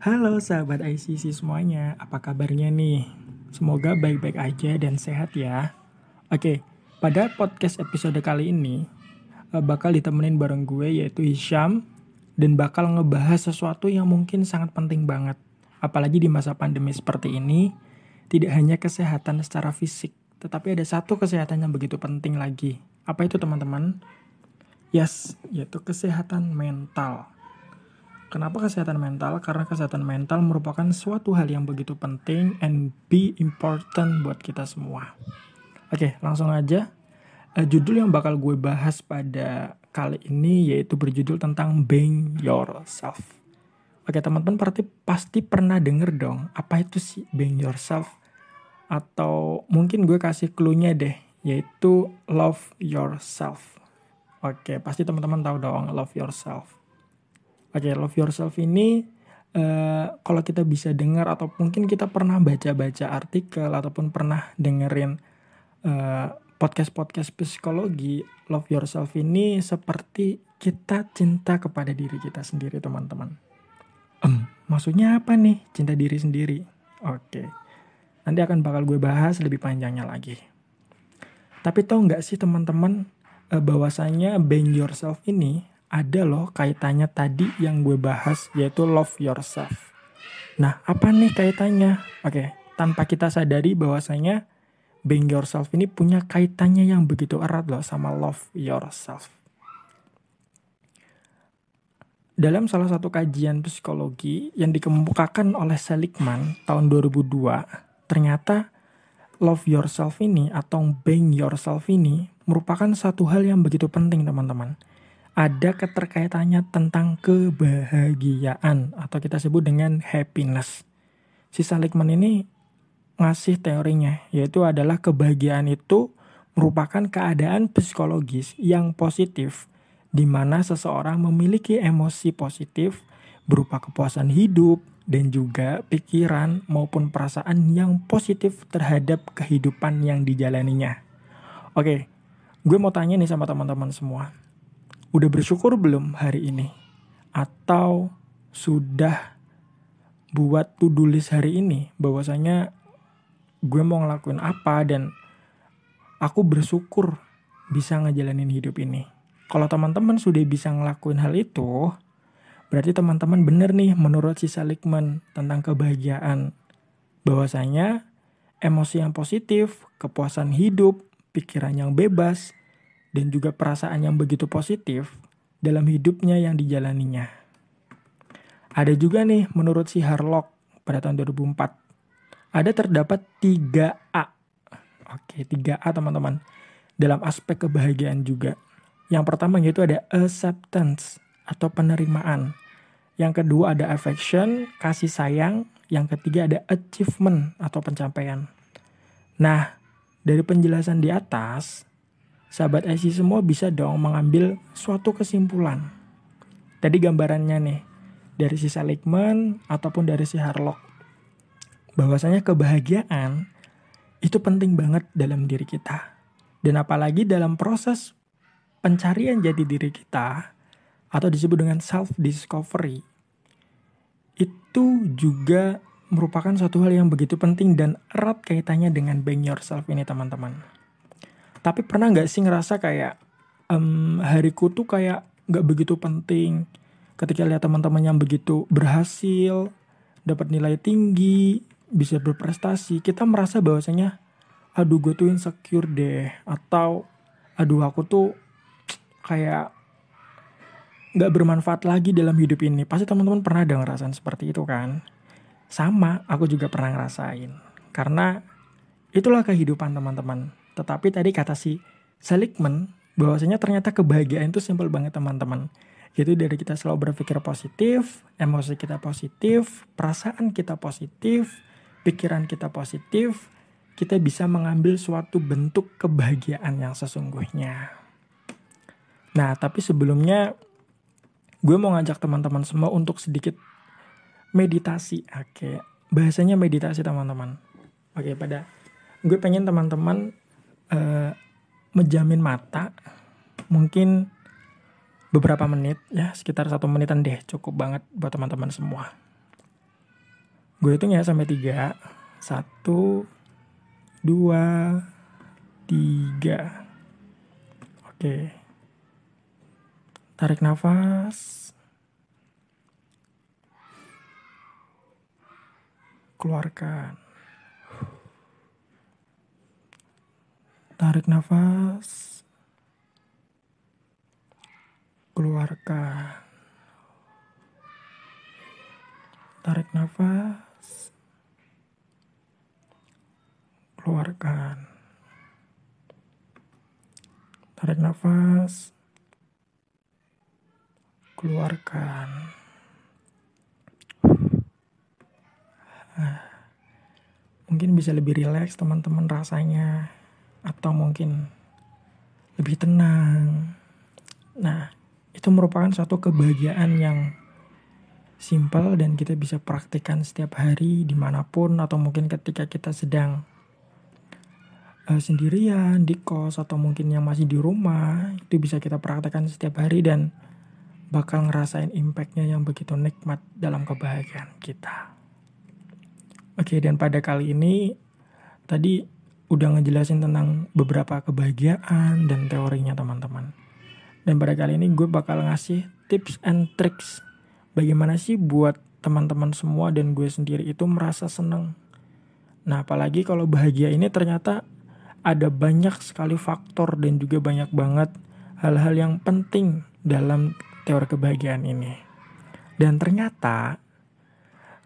Halo sahabat ICC semuanya, apa kabarnya nih? Semoga baik-baik aja dan sehat ya. Oke, pada podcast episode kali ini eh, bakal ditemenin bareng gue yaitu Hisham dan bakal ngebahas sesuatu yang mungkin sangat penting banget. Apalagi di masa pandemi seperti ini, tidak hanya kesehatan secara fisik, tetapi ada satu kesehatan yang begitu penting lagi. Apa itu teman-teman? Yes, yaitu kesehatan mental. Kenapa kesehatan mental? Karena kesehatan mental merupakan suatu hal yang begitu penting and be important buat kita semua. Oke, langsung aja. Uh, judul yang bakal gue bahas pada kali ini yaitu berjudul tentang being yourself. Oke, teman-teman pasti pasti pernah denger dong apa itu sih being yourself? Atau mungkin gue kasih clue-nya deh, yaitu love yourself. Oke, pasti teman-teman tahu dong love yourself Oke, love yourself ini uh, kalau kita bisa dengar atau mungkin kita pernah baca-baca artikel ataupun pernah dengerin uh, podcast-podcast psikologi, love yourself ini seperti kita cinta kepada diri kita sendiri, teman-teman. Um, maksudnya apa nih cinta diri sendiri? Oke. Okay. Nanti akan bakal gue bahas lebih panjangnya lagi. Tapi tau nggak sih teman-teman uh, bahwasanya being yourself ini ada loh kaitannya tadi yang gue bahas yaitu love yourself. Nah, apa nih kaitannya? Oke, tanpa kita sadari bahwasanya being yourself ini punya kaitannya yang begitu erat loh sama love yourself. Dalam salah satu kajian psikologi yang dikemukakan oleh Seligman tahun 2002, ternyata love yourself ini atau being yourself ini merupakan satu hal yang begitu penting teman-teman ada keterkaitannya tentang kebahagiaan atau kita sebut dengan happiness. Si Salikman ini ngasih teorinya yaitu adalah kebahagiaan itu merupakan keadaan psikologis yang positif di mana seseorang memiliki emosi positif berupa kepuasan hidup dan juga pikiran maupun perasaan yang positif terhadap kehidupan yang dijalaninya. Oke, gue mau tanya nih sama teman-teman semua Udah bersyukur belum hari ini? Atau sudah buat to-do list hari ini bahwasanya gue mau ngelakuin apa dan aku bersyukur bisa ngejalanin hidup ini. Kalau teman-teman sudah bisa ngelakuin hal itu, berarti teman-teman bener nih menurut si Salikman tentang kebahagiaan. Bahwasanya emosi yang positif, kepuasan hidup, pikiran yang bebas, dan juga perasaan yang begitu positif dalam hidupnya yang dijalaninya. Ada juga nih menurut si Harlock pada tahun 2004. Ada terdapat 3A. Oke, 3A teman-teman. Dalam aspek kebahagiaan juga. Yang pertama yaitu ada acceptance atau penerimaan. Yang kedua ada affection, kasih sayang. Yang ketiga ada achievement atau pencapaian. Nah, dari penjelasan di atas, sahabat IC semua bisa dong mengambil suatu kesimpulan. Tadi gambarannya nih, dari si Seligman ataupun dari si Harlock. Bahwasanya kebahagiaan itu penting banget dalam diri kita. Dan apalagi dalam proses pencarian jati diri kita atau disebut dengan self discovery itu juga merupakan suatu hal yang begitu penting dan erat kaitannya dengan being yourself ini teman-teman. Tapi pernah nggak sih ngerasa kayak um, hariku tuh kayak nggak begitu penting ketika lihat teman-teman yang begitu berhasil, dapat nilai tinggi, bisa berprestasi, kita merasa bahwasanya aduh gue tuh insecure deh atau aduh aku tuh kayak nggak bermanfaat lagi dalam hidup ini. Pasti teman-teman pernah ada ngerasain seperti itu kan? Sama, aku juga pernah ngerasain. Karena itulah kehidupan teman-teman. Tetapi tadi kata si Seligman bahwasanya ternyata kebahagiaan itu simpel banget teman-teman. Jadi dari kita selalu berpikir positif, emosi kita positif, perasaan kita positif, pikiran kita positif, kita bisa mengambil suatu bentuk kebahagiaan yang sesungguhnya. Nah, tapi sebelumnya gue mau ngajak teman-teman semua untuk sedikit meditasi. Oke, bahasanya meditasi teman-teman. Oke, pada gue pengen teman-teman uh, menjamin mata mungkin beberapa menit ya sekitar satu menitan deh cukup banget buat teman-teman semua Gue hitung ya sampai tiga. Satu, dua, tiga. Oke. Tarik nafas. Keluarkan. Tarik nafas. Keluarkan. Tarik nafas. Keluarkan. Tarik nafas. Keluarkan. Mungkin bisa lebih rileks teman-teman rasanya atau mungkin lebih tenang. Nah, itu merupakan suatu kebahagiaan yang simpel dan kita bisa praktikkan setiap hari di mana pun atau mungkin ketika kita sedang uh, sendirian di kos atau mungkin yang masih di rumah itu bisa kita praktekkan setiap hari dan bakal ngerasain impactnya yang begitu nikmat dalam kebahagiaan kita. Oke dan pada kali ini tadi udah ngejelasin tentang beberapa kebahagiaan dan teorinya teman-teman. Dan pada kali ini gue bakal ngasih tips and tricks bagaimana sih buat teman-teman semua dan gue sendiri itu merasa seneng. Nah apalagi kalau bahagia ini ternyata ada banyak sekali faktor dan juga banyak banget hal-hal yang penting dalam teori kebahagiaan ini. Dan ternyata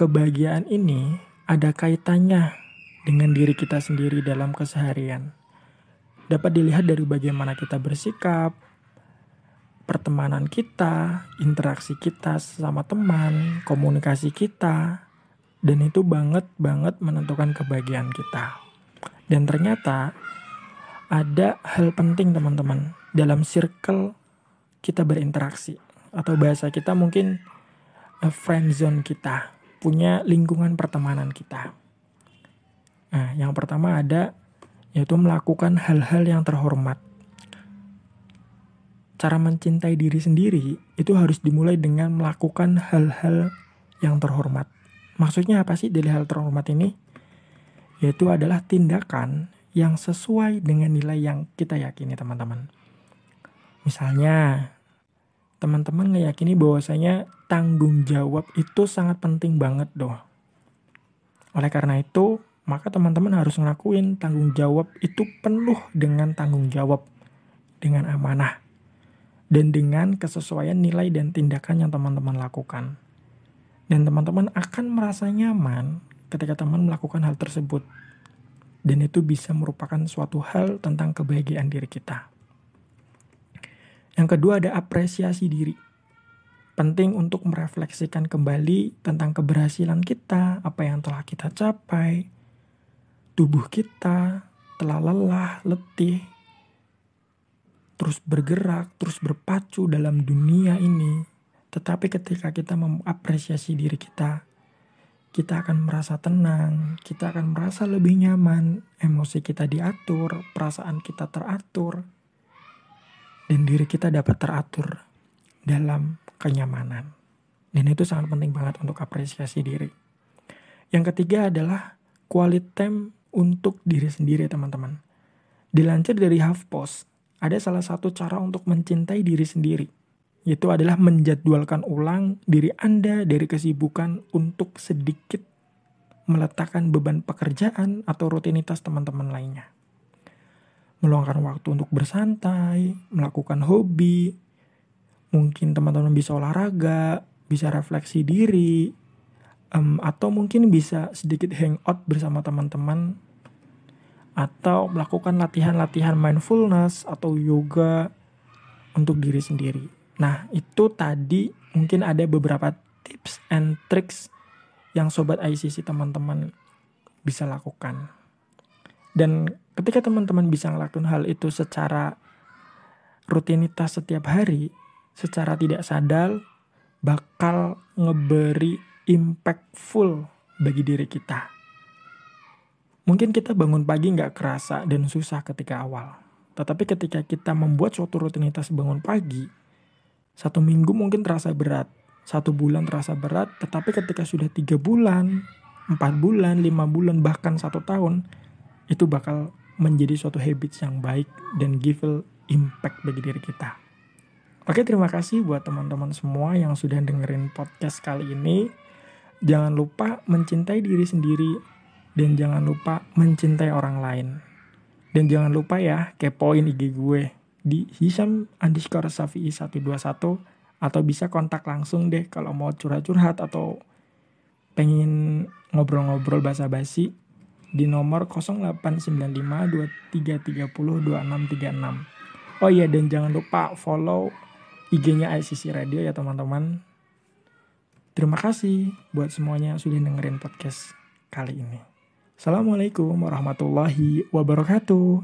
kebahagiaan ini ada kaitannya dengan diri kita sendiri dalam keseharian. Dapat dilihat dari bagaimana kita bersikap, pertemanan kita, interaksi kita sama teman, komunikasi kita, dan itu banget banget menentukan kebahagiaan kita. Dan ternyata ada hal penting teman-teman dalam circle kita berinteraksi atau bahasa kita mungkin eh, friend zone kita, punya lingkungan pertemanan kita. Nah, yang pertama ada yaitu melakukan hal-hal yang terhormat. Cara mencintai diri sendiri itu harus dimulai dengan melakukan hal-hal yang terhormat. Maksudnya apa sih dari hal terhormat ini? Yaitu adalah tindakan yang sesuai dengan nilai yang kita yakini teman-teman. Misalnya, teman-teman ngeyakini bahwasanya tanggung jawab itu sangat penting banget doh. Oleh karena itu, maka teman-teman harus ngelakuin tanggung jawab itu penuh dengan tanggung jawab, dengan amanah, dan dengan kesesuaian nilai dan tindakan yang teman-teman lakukan. Dan teman-teman akan merasa nyaman ketika teman melakukan hal tersebut. Dan itu bisa merupakan suatu hal tentang kebahagiaan diri kita. Yang kedua ada apresiasi diri. Penting untuk merefleksikan kembali tentang keberhasilan kita, apa yang telah kita capai, tubuh kita telah lelah, letih, terus bergerak, terus berpacu dalam dunia ini. Tetapi ketika kita mengapresiasi diri kita, kita akan merasa tenang, kita akan merasa lebih nyaman, emosi kita diatur, perasaan kita teratur, dan diri kita dapat teratur dalam kenyamanan. Dan itu sangat penting banget untuk apresiasi diri. Yang ketiga adalah quality time untuk diri sendiri teman-teman. Dilansir dari HuffPost, ada salah satu cara untuk mencintai diri sendiri, yaitu adalah menjadwalkan ulang diri Anda dari kesibukan untuk sedikit meletakkan beban pekerjaan atau rutinitas teman-teman lainnya. Meluangkan waktu untuk bersantai, melakukan hobi, mungkin teman-teman bisa olahraga, bisa refleksi diri, um, atau mungkin bisa sedikit hangout bersama teman-teman atau melakukan latihan-latihan mindfulness atau yoga untuk diri sendiri. Nah, itu tadi mungkin ada beberapa tips and tricks yang sobat ICC teman-teman bisa lakukan. Dan ketika teman-teman bisa ngelakuin hal itu secara rutinitas setiap hari, secara tidak sadar bakal ngeberi impactful bagi diri kita. Mungkin kita bangun pagi nggak kerasa dan susah ketika awal. Tetapi ketika kita membuat suatu rutinitas bangun pagi, satu minggu mungkin terasa berat, satu bulan terasa berat, tetapi ketika sudah tiga bulan, empat bulan, lima bulan, bahkan satu tahun, itu bakal menjadi suatu habits yang baik dan give impact bagi diri kita. Oke, terima kasih buat teman-teman semua yang sudah dengerin podcast kali ini. Jangan lupa mencintai diri sendiri dan jangan lupa mencintai orang lain. Dan jangan lupa ya kepoin IG gue di Hisam underscore Safi 121 atau bisa kontak langsung deh kalau mau curhat-curhat atau pengen ngobrol-ngobrol basa-basi di nomor 089523302636. Oh iya dan jangan lupa follow IG-nya ICC Radio ya teman-teman. Terima kasih buat semuanya sudah dengerin podcast kali ini. Assalamualaikum warahmatullahi wabarakatuh.